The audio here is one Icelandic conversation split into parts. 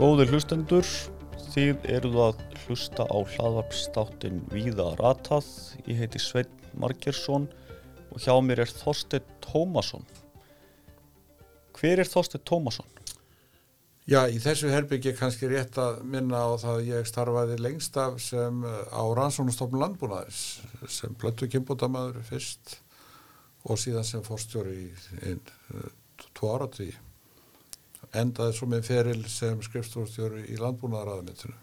Góðir hlustendur, þið eruð að hlusta á hlaðvarpstáttin Víða Ratað. Ég heiti Sveinn Margersson og hjá mér er Þorstein Tómasson. Hver er Þorstein Tómasson? Já, í þessu herbyggi kannski rétt að minna á það að ég starfaði lengst af sem uh, á rannsónustofnum landbúnaðis sem blöttu kynbútamaður fyrst og síðan sem fórstjóri í, í tvo áratví. Endaði svo með feril sem skrifstofstjóri í landbúnaðaraðamitinu.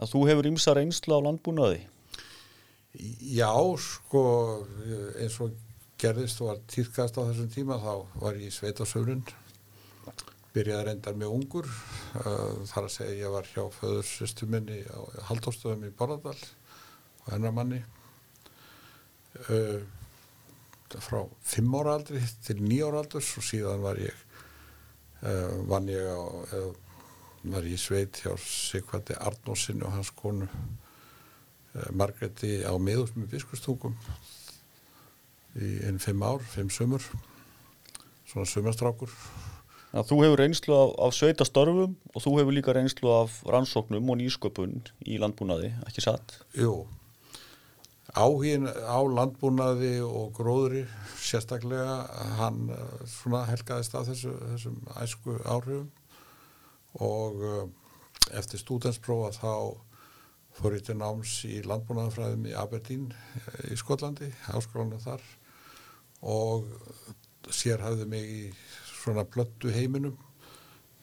Að þú hefur ymsa reynslu á landbúnaði? Já, sko, eins og gerðist og var týrkast á þessum tíma þá var ég í sveitasöfnun byrjaði reyndar með ungur uh, þar að segja ég var hjá föðursystu minni á haldóstöðum í Borðardal og hennar manni uh, frá fimm ára aldri til nýja ára aldurs og síðan var ég vann ég á var ég sveit hjá Sigvati Arnósinn og hans konu Margreti á miðusmi biskustungum í einn fimm ár, fimm sömur svona sömastrákur að þú hefur reynslu af, af sveitastörfum og þú hefur líka reynslu af rannsóknum og nýsköpun í landbúnaði, ekki satt? Jú, áhín á landbúnaði og gróðri sérstaklega hann eh, svona helgaðist af þessu, þessum æsku áhrifum og eh, eftir stúdensprófa þá fór ég til náms í landbúnaðafræðum í Aberdeen eh, í Skotlandi, áskólanum þar og sér hafði mig í svona blöttu heiminum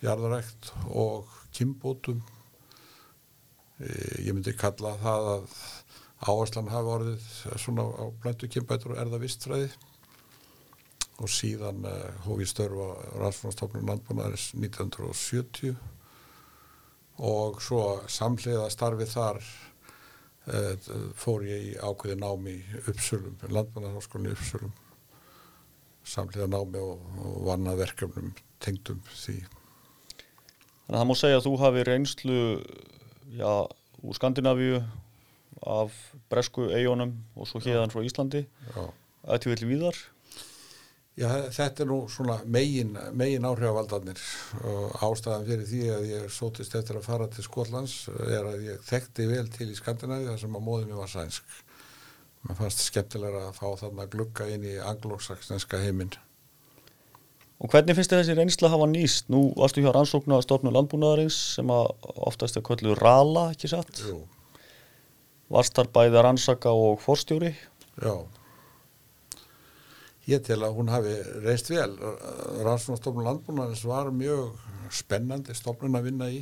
jarðarækt og kimbótum ég myndi kalla það að áherslan hafa orðið svona á blöttu kimbætur og erða vistfræði og síðan uh, hóf ég störf á Rannsfónastofnun landbúnaðaris 1970 og svo samhliða starfið þar uh, fór ég í ákveði námi uppsölum, landbúnaðarháskólinu uppsölum. Samlega námi og, og vanna verkefnum tengdum því. Þannig að það má segja að þú hafi reynslu já, úr Skandinavíu af Bresku eigunum og svo hérðan frá Íslandi. Að til vilja víðar. Já, þetta er nú svona megin, megin áhrifavaldarnir og ástæðan fyrir því að ég sótist eftir að fara til Skotlands er að ég þekkti vel til í Skandinavíu þar sem að móðum ég var sænsk maður fannst skemmtilega að fá þarna glugga inn í anglósaksneska heiminn. Og hvernig finnst þið þessi reynsla að hafa nýst? Nú varstu hjá rannsóknu að stofnu landbúnaðarins sem að oftast er kvöldu rala, ekki satt? Jú. Varst þar bæði að rannsaka og forstjóri? Já. Ég tel að hún hafi reist vel. Stofnu landbúnaðarins var mjög spennandi stofnun að vinna í.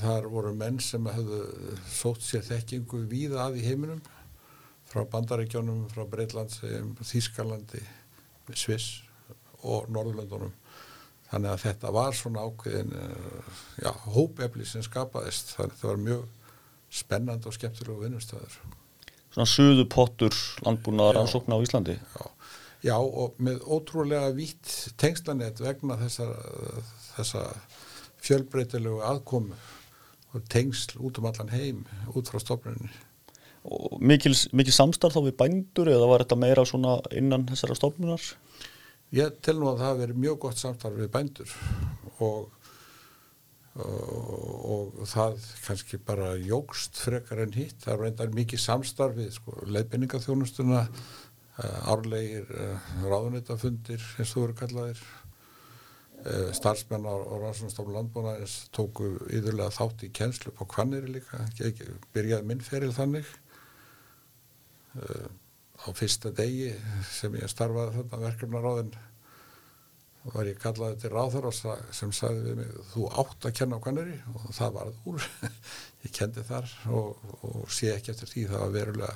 Þar voru menn sem hefðu sótt sér þekkingu víða að í heiminum frá Bandaríkjónum, frá Breitlands, Þískalandi, Sviss og Norðurlöndunum. Þannig að þetta var svona ákveðin já, hópefli sem skapaðist. Þannig að þetta var mjög spennand og skemmtilegu vinnustöður. Svona suðu pottur landbúnaðar ansókna á Íslandi? Já, já og með ótrúlega vitt tengslanett vegna þessa, þessa fjölbreytilegu aðkomu og tengsl út um allan heim, út frá stofnunni mikil samstarf þá við bændur eða var þetta meira svona innan þessara stofnunar? Ég tel nú að það veri mjög gott samstarf við bændur og, og, og það kannski bara jógst frekar en hitt, það reyndar mikið samstarf við sko, leifinningaþjónustuna árlegir uh, ráðunetafundir eins og eru kallaðir. Uh, starfsmenn á, á Ráðsvonstofn landbúnaðins tóku yfirlega þátt í kennslu på kvannir líka, ekki byrjaði minnferil þannig. Á fyrsta degi sem ég starfaði þarna verkefnaráðin var ég kallaði til ráþar sem sagði við mig þú átt að kenna á kannari og það varð úr. Ég kendi þar og, og sé ekki eftir því. Það var verulega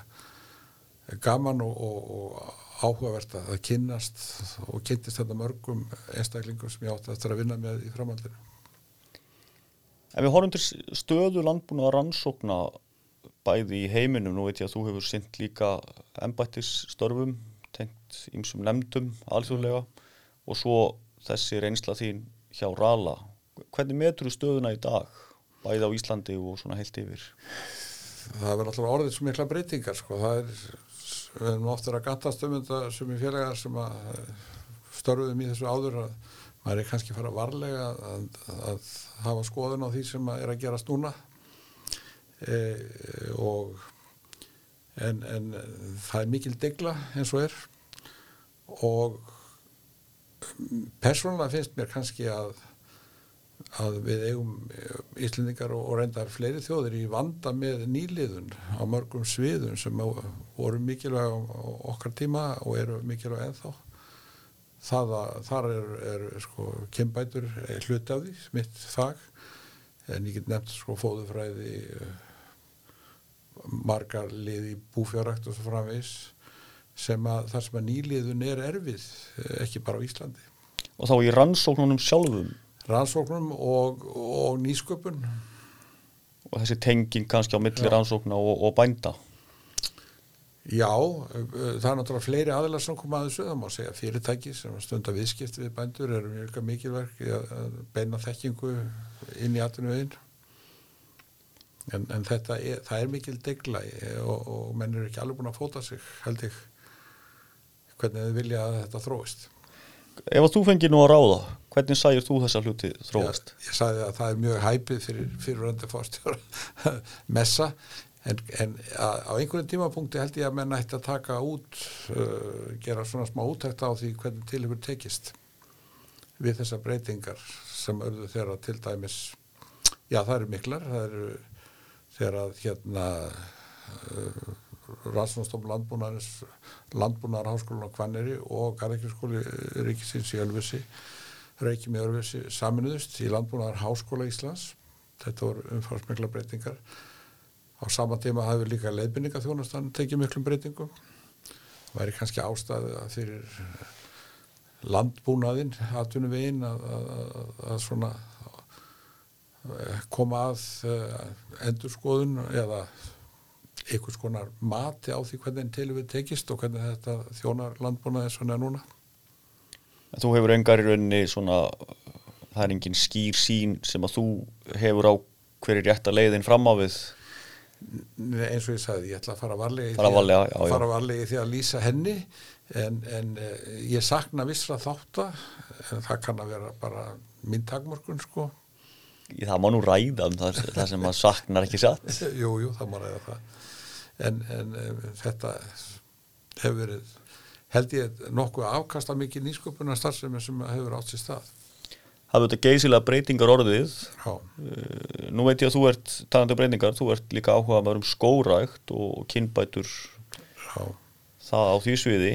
gaman og, og, og áhugavert að það kynnast og kynntist þetta mörgum einstaklingum sem ég átti eftir að vinna með í framhaldinu. Ef við horfum til stöðu landbúna að rannsókna bæði í heiminum, nú veit ég að þú hefur synt líka embættisstörfum tengt ímsum lemdum alþjóðlega og svo þessi reynsla þín hjá Rala. Hvernig metur þú stöðuna í dag bæði á Íslandi og svona heilt yfir? Það verður alltaf orðið svo mikla breytingar sko, það er við erum ofta að gantast um þetta sem í félagar sem að störfuðum í þessu áður að maður er kannski fara varlega að, að hafa skoðun á því sem er að gerast núna. E, og en, en það er mikil degla eins og er. Og persónulega finnst mér kannski að að við eigum íslendingar og reyndar fleiri þjóðir í vanda með nýliðun á mörgum sviðun sem voru mikilvæg okkar tíma og eru mikilvæg ennþá. Það að þar er, er sko kembætur hluti af því, smitt fag. En ég get nefnt sko fóðufræði margar lið í búfjárakt og svo framvegs sem að þar sem að nýliðun er erfið ekki bara á Íslandi. Og þá í rannsóknunum sjálfum rannsóknum og, og nýsköpun. Og þessi tenging kannski á milli rannsókna og, og bænda? Já, það er náttúrulega fleiri aðilar sem koma að þessu, það má segja fyrirtæki sem stundar viðskipti við bændur eru mjög mikilverk í að beina þekkingu inn í atvinnuvegin en, en þetta er, það er mikil degla og, og menn eru ekki alveg búin að fóta sig held ég hvernig þið vilja að þetta þróist Ef að þú fengir nú að ráða, hvernig sæjur þú þessa hluti þróast? Ég, ég sagði að það er mjög hæpið fyrir fyrirrandi fórstjóra messa en, en að, á einhverjum tímapunkti held ég að menn ætti að taka út uh, gera svona smá útækt á því hvernig til hefur tekist við þessar breytingar sem örðu þeirra til dæmis já það eru miklar það eru þeirra hérna uh, Rannsónstofn landbúnaðarins landbúnaðar háskólan á Kvanneri og Garðekjurskóli Ríkisins í Ölfusi Reykjum í Ölfusi saminuðust í landbúnaðar háskóla Íslands. Þetta voru umfarsmikla breytingar. Á sama tíma hafði líka leiðbynninga þjónastan tekið miklum breytingum. Væri kannski ástæði fyrir landbúnaðinn atvinnuvegin að, að, að, að svona eh, koma að uh, endurskoðun eða einhvers konar mati á því hvernig til við tekist og hvernig þetta þjónar landbúnaði svona núna? En Þú hefur engar í rauninni svona, það er engin skýr sín sem að þú hefur á hverju rétta leiðin fram á við? Eins og ég sagði, ég ætla að fara varlega í, Fara varlega, að, já, já. fara varlega í því að lýsa henni en, en uh, ég sakna vissra þátta en það kann að vera bara minn takmörkun sko. Það má nú ræða um það, það sem að saknar ekki satt. Jú, jú, það má ræða það en, en um, þetta hefur verið held ég nokkuð afkasta mikið nýsköpunar starfsemi sem hefur átt sér stað. Það verður geysilega breytingar orðið? Já, Uh, Nú veit ég að þú ert talandi um breytingar, þú ert líka áhuga að vera um skórækt og kynbætur. Já. Það á því sviði.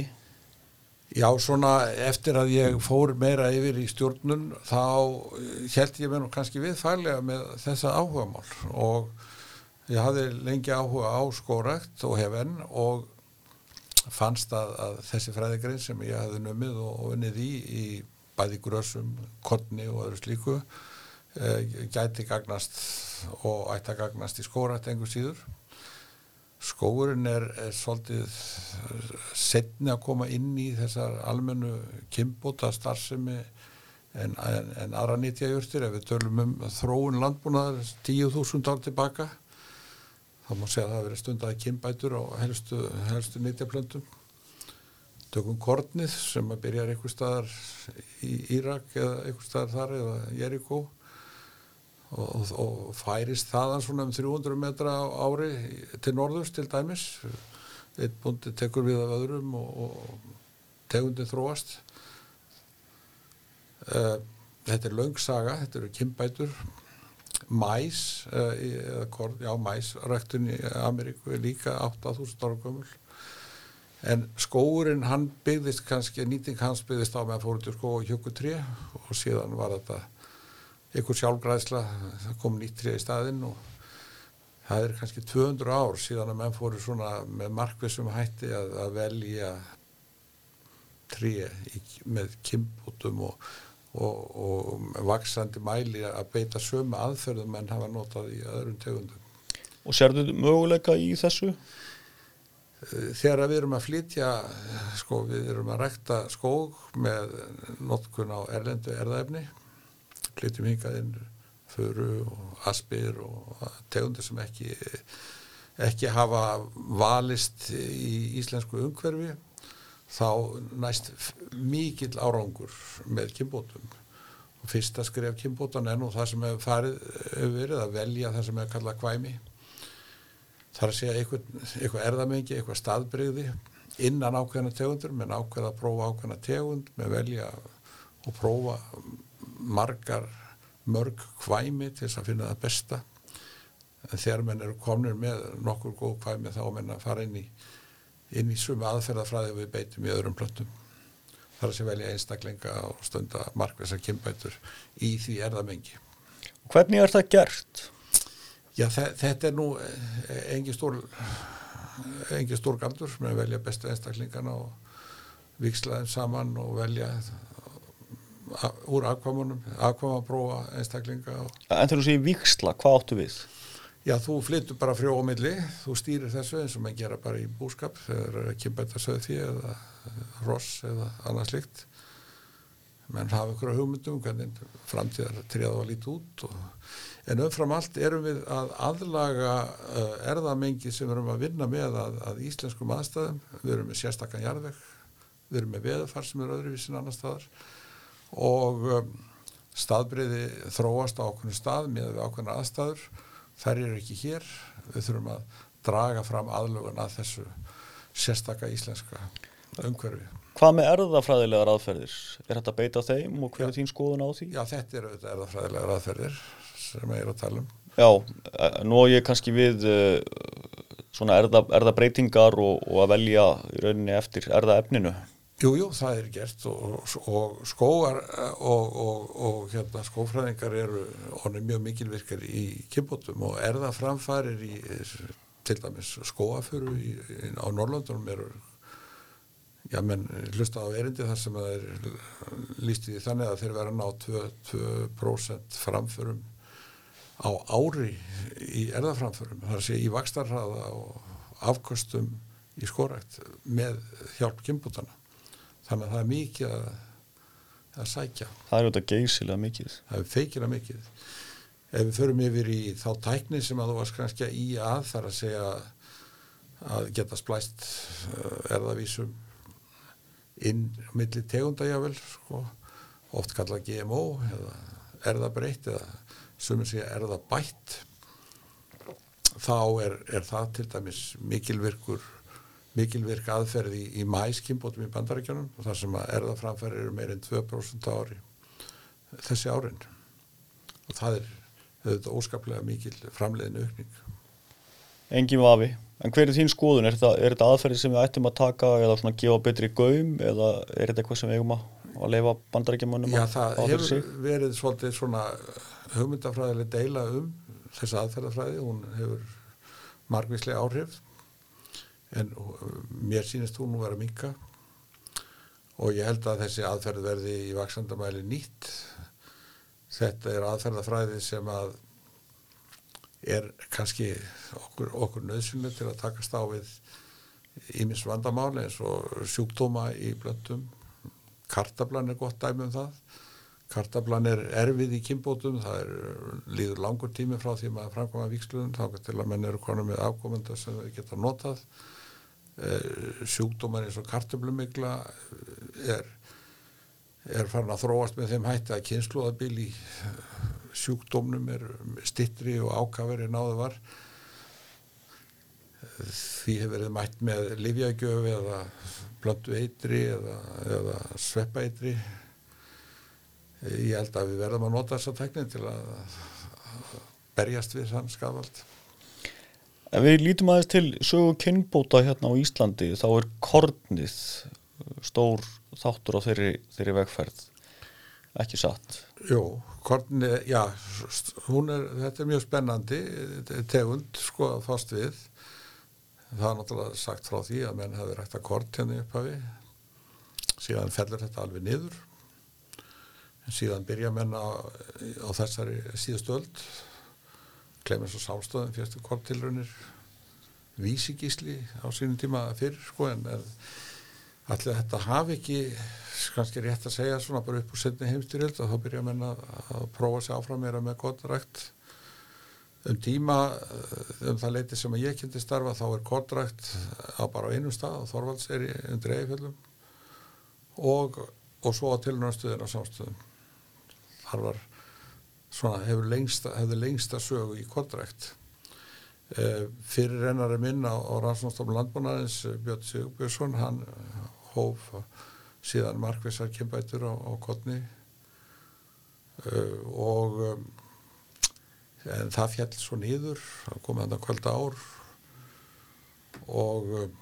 Já, svona eftir að ég fór meira yfir í stjórnun þá held ég mér nú kannski við fælega með þessa áhugamál. Og ég hafði lengi áhuga á skórækt og hef enn og fannst að, að þessi fræðigrein sem ég hafði numið og, og unnið í í bæði grössum, korni og öðru slíku e, gæti gagnast og ætti að gagnast í skórækt engur síður. Skóurinn er, er svolítið setni að koma inn í þessar almennu kimbóta starfsemi en, en, en aðra nýtjajurtir ef við tölum um þróun landbúnaðar 10.000 ár tilbaka þá má segja að það hafi verið stundaði kimbætur á helstu, helstu nýtjaplöndum tökum kornið sem að byrja einhver staðar í Írak eða einhver staðar þar eða Jericho og, og, færist þaðan svona um 300 metra ári til norðurs til dæmis. Einn búndi tekur við af öðrum og, og tegundi þróast. Uh, þetta er löngsaga, þetta eru kimbætur mæs uh, eða korn, já mæs ræktun í Ameríku er líka 8000 ára gömul. En skóurinn hann byggðist kannski, nýting hans byggðist á með að fóru til skó og hjöku tré og síðan var þetta einhver sjálfgræðsla, það kom nýtt tré í staðinn og það er kannski 200 ár síðan að menn fóru svona með markvissum hætti að, að velja tré í, með kimbútum og, og, og vaksandi mæli að beita sömu aðferðum en hafa notað í öðrum tegundum. og sérðu möguleika í þessu? þegar við erum að flytja sko við erum að rækta skóg með notkun á erlendu erðaefni flytjum hingað inn föru og aspir og tegundir sem ekki ekki hafa valist í íslensku umhverfi þá næst mikill árangur með kynbótum. Sko fyrsta skrif kynbótan er nú það sem hefur farið hefur verið að velja það sem hefur kallað kvæmi. Þar að segja eitthvað, erðamengi, eitthvað staðbreyði innan ákveðna tegundur menn ákveða að prófa ákveðna tegund með velja og prófa margar mörg kvæmi til þess að finna það besta. En þegar menn eru komnir með nokkur góð kvæmi þá menn að fara inn í inn í sumi aðferðafræði við beitum í öðrum plöttum þar sé velja einstaklinga og stunda markvæsar kynbætur í því erðamengi Hvernig er það gert? Já, þetta er nú engi stór engi stór galdur sem er að velja bestu einstaklingana og vikslaðum saman og velja úr afkvamunum afkvamaprófa einstaklinga og... En þegar þú segir viksla, hvað áttu við? Já, þú flyttur bara frjó á milli, þú stýrir þessu eins og maður gera bara í búskap þegar ekki bæta söðfí eða ross eða annað slikt menn hafa á hugmyndum hvernig framtíðar triða og lítið út og, en umfram allt erum við að aðlaga uh, erðamengi sem við erum að vinna með að, að íslenskum aðstæðum. Við erum með sérstakkan jarðveg við erum með veðafar sem er öðruvísin annar staðar. Og um, staðbreyði þróast á okkur stað með ákveðna aðstæður þær eru ekki hér. Við þurfum að draga fram aðlugun að þessu sérstakka íslenska umhverfi. Hvað með erðafræðilegar aðferðir? Er þetta beita þeim og hver er þín skoðun á því? Já, þetta eru erðafræðilegar aðferðir sem ég er að tala um. Já, eh, nú er ég kannski við uh, svona erða, erðabreitingar og, og að velja í rauninni eftir erðaefninu Jújú, jú, það er gert og, og skóar og, og hérna, skófræðingar eru mjög mikilvirkar í kynbótum og erðaframfarir í til dæmis skóaföru á Norrlandunum eru já menn hlusta á erindi þar sem það er líst í þannig að þeir vera ná 2% framförum á ári í erðaframförum þar sé í vakstarraða og afkostum í skórækt með hjálp kynbútana þannig að það er mikið að, að sækja. Það er auðvitað geysilega mikið. Það er feikilega mikið. Ef við förum yfir í þá tækni sem að þú varst kannski í að þar að segja að geta splæst uh, erðavísum inn milli tegundajafel sko, oft kalla GMO eða erðabreitt eða sumir segja erðabætt. Þá er, er það til dæmis mikilvirkur mikilvirk aðferði í, í mæskimbótum í bandarækjanum og þar sem að erðaframfæri eru meirinn 2% ári þessi árin. Og það er auðvitað óskaplega mikil framleiðinu aukning. Engin vafi, en hver er þín skoðun? Er þetta, er þetta aðferði sem við ættum að taka eða svona gefa betri gaum eða er þetta eitthvað sem við eigum að, leifa bandarækjumannum Já, það hefur sig? verið svolítið svona hugmyndafræðileg deila um þessa aðferðafræði, hún hefur margvíslega áhrif en mér sínist hún nú vera minka og ég held að þessi aðferð verði í vaksandamæli nýtt. Þetta er aðferðafræði sem að er kannski okkur, okkur nöðsynlega til að takast á við ímis vandamáli eins og sjúkdóma í blöndum kartablan er gott dæmi um það. Kartablan er erfið í kynbótum. Það er líður langur tími frá því maður framkvæma vikslunum þá til að menn eru konum með afkomenda sem við geta notað sjúkdómar eins og kartöflumigla eh, er, er farin að þróast með þeim hætti að kynsluðabil í eh, sjúkdómnum er stittri og ákaveri náðu var. Því hefur verið mætt með livjagjöfi eða blöndu eitri eða, eða sveppa eitri ég held að við verðum að nota þessa tekni til að berjast við þann skafald Ef við lítum aðeins til sögu kynbóta hérna á Íslandi. Þá er kornið stór þáttur á þeirri, þeirri vegferð. Ekki satt? Jú, kornið, já er, þetta er mjög spennandi tegund sko fast við. Það er náttúrulega sagt frá því að menn hefur rægt að korn hérna upphafi. Síðan fellur þetta alveg niður. En síðan byrja menn á, á þessari síðustöld Klemens og Sálstöðum fyrstu kortilrunir vísigísli á sínum tíma fyrir sko en allir þetta hafi ekki kannski rétt að segja svona bara upp úr setni heimstyrjöld og þá byrja að menna að prófa sér áfram meira með gott rækt um tíma um það leiti sem að ég kynnti starfa þá er kortrækt á bara á einu stað á Þorvaldseri undir Eifjöldum og, og svo á tilnarstuðin á samstöðum þar var svona hefur lengsta, lengsta sögu í kontrækt uh, fyrir rennari minn á, Rannsónstofn landbúnaðins Björn Sigurbjörnsson hann hóf síðan markvisar kynbætur á, á kontni uh, og um, en það fjall svo nýður það komið hann að kvölda ár. Og um,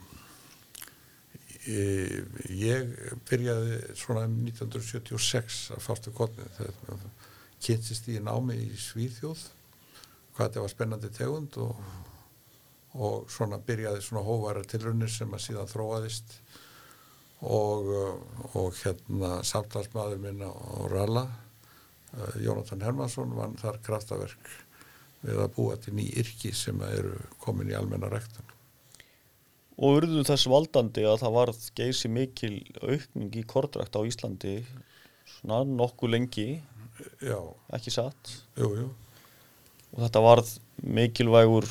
ég byrjaði svona 1976 að fástu kontni þegar kynntist í námi í Svíþjóð hvað þetta var spennandi tegund og, og svona byrjaði svona hóvara tilrunir sem að síðan þróaðist og, og hérna samtalsmaður minna á Ralla Jónatan Hermansson vann þar kraftaverk við að búa til ný yrki sem eru komin í almenna rektan Og urðu þess valdandi að það varð geysi mikil aukning í kordrakt á Íslandi svona nokkuð lengi Já, ekki satt? Jú, jú. Og þetta varð mikilvægur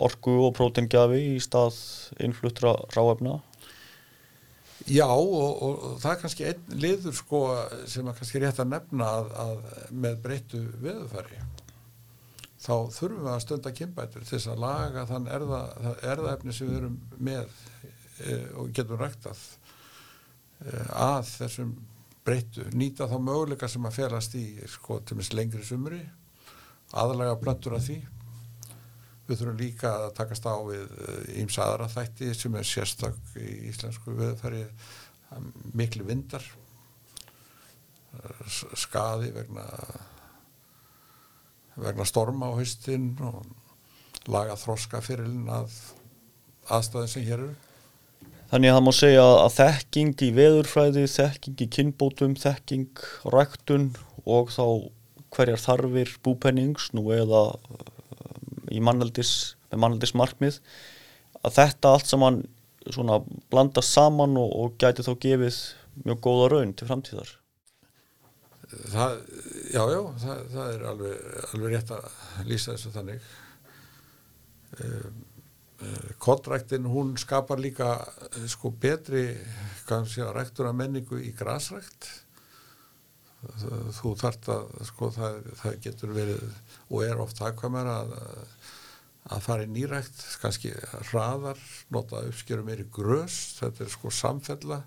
orku og prótengjafi í stað innfluttra ráefna Já og, og, og það er kannski einn liður sko sem er kannski rétt að nefna að, að með breyttu veðufæri þá þurfum við að stunda kynbætur til þess að laga þann erða, erðaefni sem við erum með e, og getum ræktað e, að þessum breyttu, nýta þá möguleika sem að felast í sko til minnst lengri sumri aðalega plöntur af því. Við þurfum líka að takast á við ímsa aðra þætti sem er sérstak í íslensku veðfæri miklu vindar skaði vegna vegna storma á haustin og laga þroska fyrirlin að aðstæðin sem hér eru Þannig að það má segja að þekking í veðurfræði, þekking í kynbótum, þekking ræktun og þá hverjar þarfir búpennings nú eða í mannaldis, með mannaldis markmið að þetta allt saman svona blandast saman og, og gæti þá gefið mjög góða raun til framtíðar. Það, já, já, það, það er alveg, alveg rétt að lýsa þessu þannig. Um, kottræktin hún skapar líka sko betri kannski að ræktura menningu í grasrækt. Þú þart að sko það, það getur verið og er oft aðkvæmur að að fara í nýrækt kannski hraðar, nota uppskjöru meiri grös, þetta er sko samfella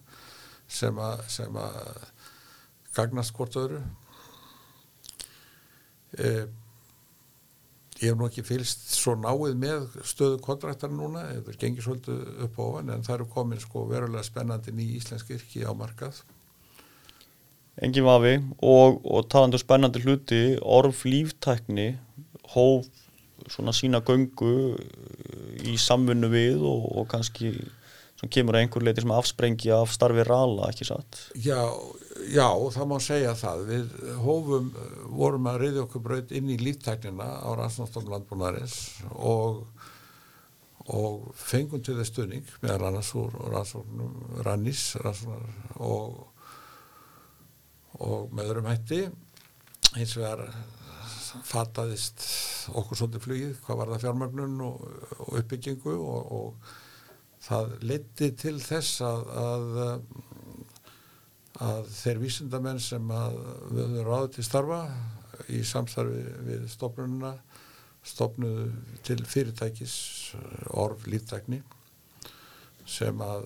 sem að sem að gagnast hvort öðru. Eða ég hef nú ekki fylst svo náið með stöðu kontraktar núna, þetta gengið svolítið upp ofan en það eru komin sko verulega spennandi ný íslensk yrki á markað Engin vafi og, og talandu um spennandi hluti orf líftækni hóf svona sína göngu í samfunnu við og, og kannski sem kemur að einhver leiti sem afsprengja af starfi rala, ekki satt? Já, já, það má segja það. Við hófum, vorum að reyði okkur braut inn í líftæknina á rannsóknstofn landbúnaðarins og, og fengum til þess stunning meðal annars úr rannsóknum Rannís og, og með öðrum hætti eins og er fattaðist okkur svolítið flugið, hvað var það fjármögnun og, og uppbyggingu og, og það leti til þess að, að, að þeir vísindamenn sem að við höfum ráðið til starfa í samstarfi við stofnununa stofnuðu til fyrirtækis orf líftækni sem að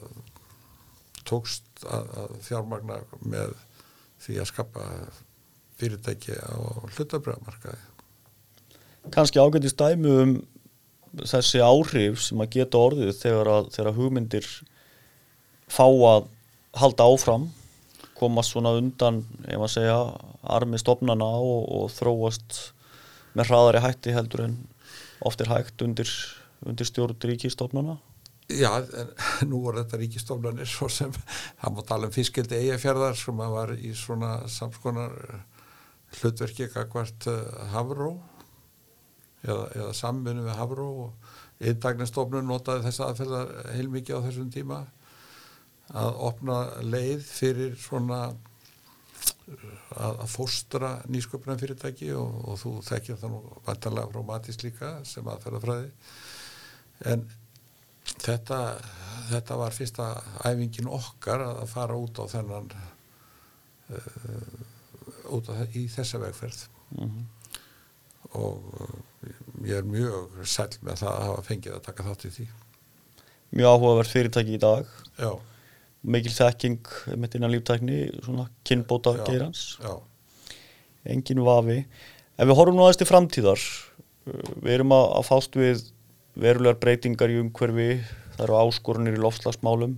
tókst að, að fjármagna með því að skapa fyrirtæki á hlutabröðamarkaði. Kanski ágætist dæmu um þessi áhrif sem að geta orðið þegar að, þegar að hugmyndir fá að halda áfram komast svona undan ef að segja armi stopnana og, og þróast með hraðari hætti heldur en oft er hægt undir, undir stjórn ríkistofnana Já, en nú voru þetta ríkistofnanir svo sem, það má tala um fiskildi eigafjörðar sem var í svona samskonar hlutverki kakvart Havró eða, eða samvinni við Havró og eindagnastofnun notaði þess aðferðar heilmikið á þessum tíma að opna leið fyrir svona að, fóstra nýsköpuna fyrirtæki og, og þú þekkir það nú vantarlega frá Matís líka sem aðferðafræði. En þetta, þetta var fyrsta æfingin okkar að fara út á þennan uh, út af í þessa vegferð. Og uh, ég er mjög sæl með það að hafa fengið að taka þátt í því. Mjög áhugavert fyrirtæki í dag. Já, mikil þekking með innan líftækni svona kynbóta geirans engin vafi. Ef við horfum nú aðeins til framtíðar. Við erum að, að fást við verulegar breytingar í umhverfi. Það eru áskorunir í loftslagsmálum.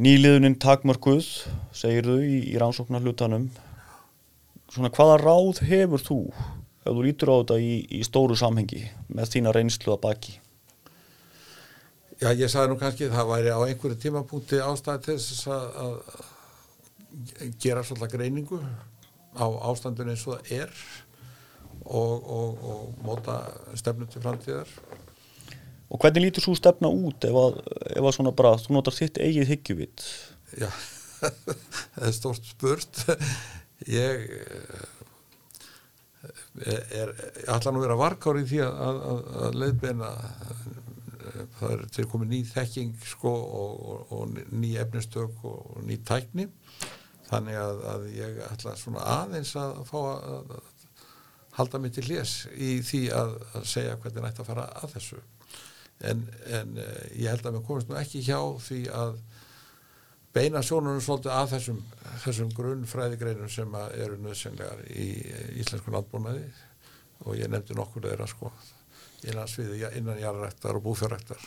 Nýliðunin takmörkuð segir þau í, í rannsóknar hlutanum svona hvaða ráð hefur þú ef þú lítur á þetta í, í stóru samhengi með þína reynslu að baki já, ég sagði nú kannski það væri á einhverju tímapunkti ástæði til þess að, að gera svolítið greiningu á ástandun eins og það er og, og, og móta stefnum til framtíðar og hvernig lítur svo stefna út ef að, ef að svona bara þú notar þitt eigið hyggjuvit Já, það er stórt spurt. Ég eh, er, ætla nú að vera varkár í því að, að, að leiðbeina það er til komið ný þekking sko og, og, og ný efnistök og ný tækni. Þannig að, að ég ætla svona aðeins að fá að, að halda mig til hlés í því að, að segja hvernig nætti að fara að þessu. En, en eh, ég held að mér komist nú ekki hjá því að beina sjónunum svolítið að þessum, þessum grunnfræðigreinum sem eru nöðsynlegar í íslensku landbúnaði. Og ég nefndi nokkur þeirra sko innan sviði, innan jarðræktar og búfjörræktar.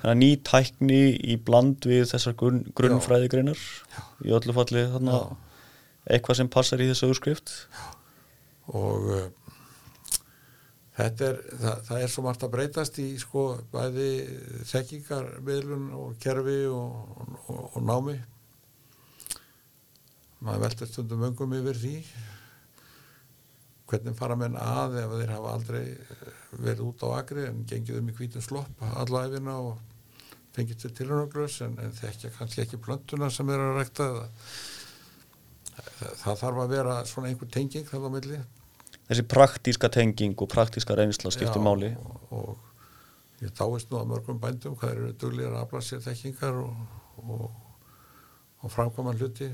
þannig að ný tækni í bland við þessar grunn, grunnfræðigreinar í öllu falli þarna eitthvað sem passar í þessu auðskrift og uh, þetta er, það, það er svo margt að breytast í sko bæði þekkingarmiðlun og kerfi og, og, og námi. Maður veldur stundum öngum yfir því hvernig fara menn að ef þeir hafa aldrei eh, verið út á agri en gengið um í hvítum slopp allæfina og fengið til tilhörnuglös en, en þekkja kannski ekki plöntuna sem er að rekta það, það þarf að vera svona einhver tenging þarna á milli. Þessi praktíska tenging og praktíska reynsla skiptir máli. og, og ég dáist nú að mörgum bændum hvað eru duglir að afla sér þekkingar og, og, og framkvæma hluti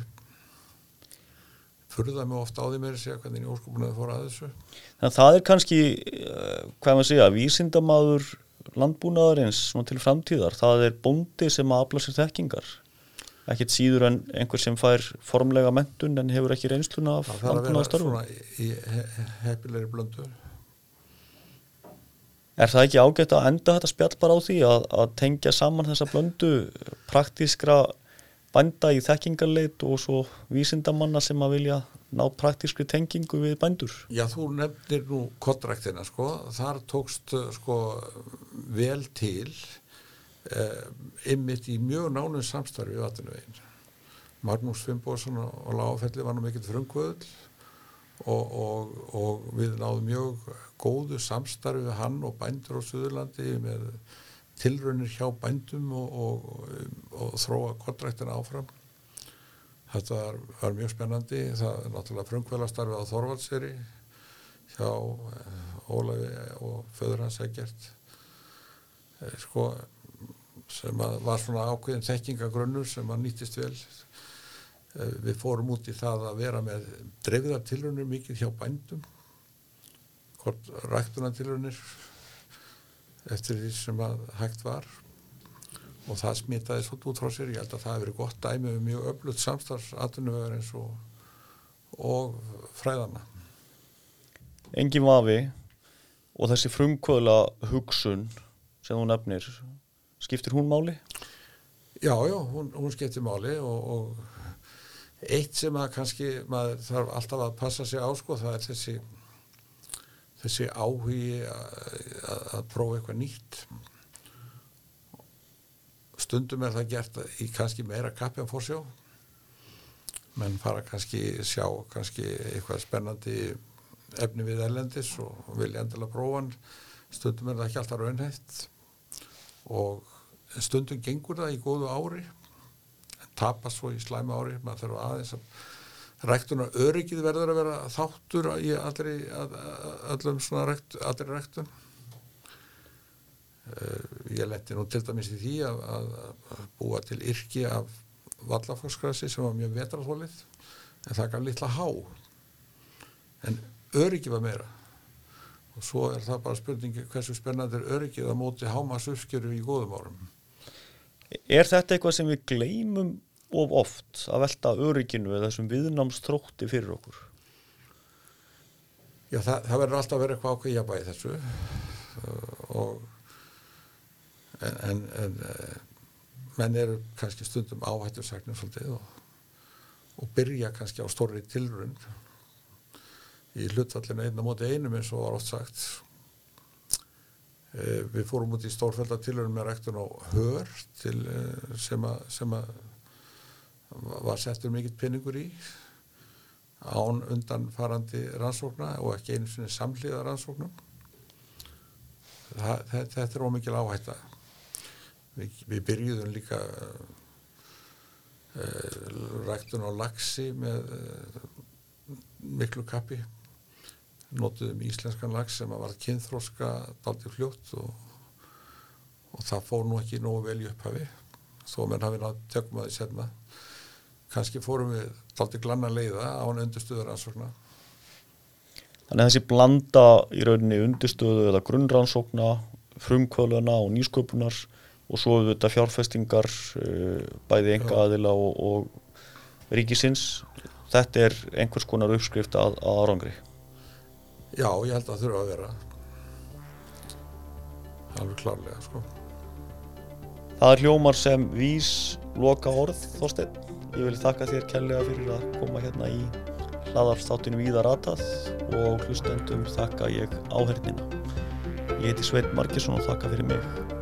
furða mig ofta á því meiri segja hvernig í óskupunaði fór að þessu. Þannig að það er kannski uh, hvað maður segja, vísindamaður landbúnaðarins til framtíðar. Það er bóndi sem að afla sér þekkingar. Ekkert síður en einhver sem fær formlega mentun en hefur ekki reynsluna af það þarf að vera landbúnaðarstörfum. svona í, í he heppilegri blöndu. Er það ekki ágætt að enda þetta spjall bara á því að, að tengja saman þessa blöndu praktískra bænda í þekkingarleit og svo vísindamanna sem að vilja ná praktískri tengingu við bændur? Já, þú nefnir nú kottræktina, sko, þar tókst sko vel til eh, ymmit í mjög nánum samstarfi við vatnuvegin. Magnús Fimboðsson og Lágafelli var nú mikill frumkvöðl og, og, og við náðum mjög góðu samstarfi við hann og bændur á Suðurlandi með tilraunir hjá bændum og, og, og þróa kottræktina áfram. Þetta var, mjög spennandi. Það er náttúrulega frumkvöðlastarfi á Þorvaldseri hjá eh, Ólafi og föður hans Egert. Eh, Sko, sem að var svona ákveðin þekkingagrunnur sem að nýttist vel. Eh, Við fórum út í það að vera með dreifðar tilraunir mikið hjá bændum, hvort ræktunartilraunir eftir því sem að hægt var og það smitaði svolítið út frá sér. Ég held að það hefur verið gott dæmi um mjög öflugt samstarfs atvinnuvegar eins og, og fræðana. Engin vafi og þessi frumkvöðla hugsun sem þú nefnir, skiptir hún máli? Já, já, hún, hún skiptir máli og, og eitt sem að kannski maður þarf alltaf að passa sig á sko, það er þessi þessi áhugi að, prófa eitthvað nýtt. Stundum er það gert í kannski meira kappi en fórsjó menn fara kannski sjá kannski eitthvað spennandi efni við ellendis og vilja endilega prófa hann. Stundum er það ekki alltaf raunhætt og stundum gengur það í góðu ári en tapast svo í slæma ári. Maður þarf aðeins að ræktunar öryggið verður að vera þáttur í allri, að, allum svona rækt, allri ræktun? Uh, ég lendi nú til dæmis í því að, að, að búa til yrki af vallafóksgrassi sem var mjög vetralhólið en það gaf litla há. En öryggi var meira. Og svo er það bara spurningi hversu spennandi er öryggið að móti hámas uppskjöru í góðum árum. Er þetta eitthvað sem við gleymum of oft að velta örygginu eða þessum viðnámstrótti fyrir okkur? Já, það, það verður alltaf að vera eitthvað ákveð jafnvægi þessu uh, og en, en, en uh, menn eru kannski stundum áhættu sagnum svolítið og, og byrja kannski á stórri tilrund í hlutfallinu einna móti einum eins og var oft sagt uh, við fórum út í stórfælda tilrund með rektun á hör til, sem að var settur mikill pinningur í án undanfarandi rannsókna og ekki einu sinni samhliða rannsóknum. Það, það, þetta er ómikil áhætta. Við, við byrjuðum líka uh, ræktun á laxi með uh, miklu kappi. Notuðum íslenskan lax sem var kynþróska daldi fljótt og, og það fór nú ekki nógu vel í upphafi þó menn hafi nátt tökum að því setna kannski fórum við daldi glanna leiða á hann undurstöður ansókna Þannig að þessi blanda í rauninni undirstöðu eða grunnrannsókna, frumkvöluna og nýsköpunar og svo þetta fjárfestingar uh, bæði enga aðila og, og ríkisins, þetta er einhvers konar uppskrift að, að árangri. Já, ég held að það þurfa að vera alveg klárlega sko. Það er hljómar sem vís loka orð, Þorstein. Ég vil þakka þér kærlega fyrir að koma hérna í hlaðarstátinu Víðar Atað og hlustendum þakka ég áhernina. Ég heiti Sveit Markesson og þakka fyrir mig.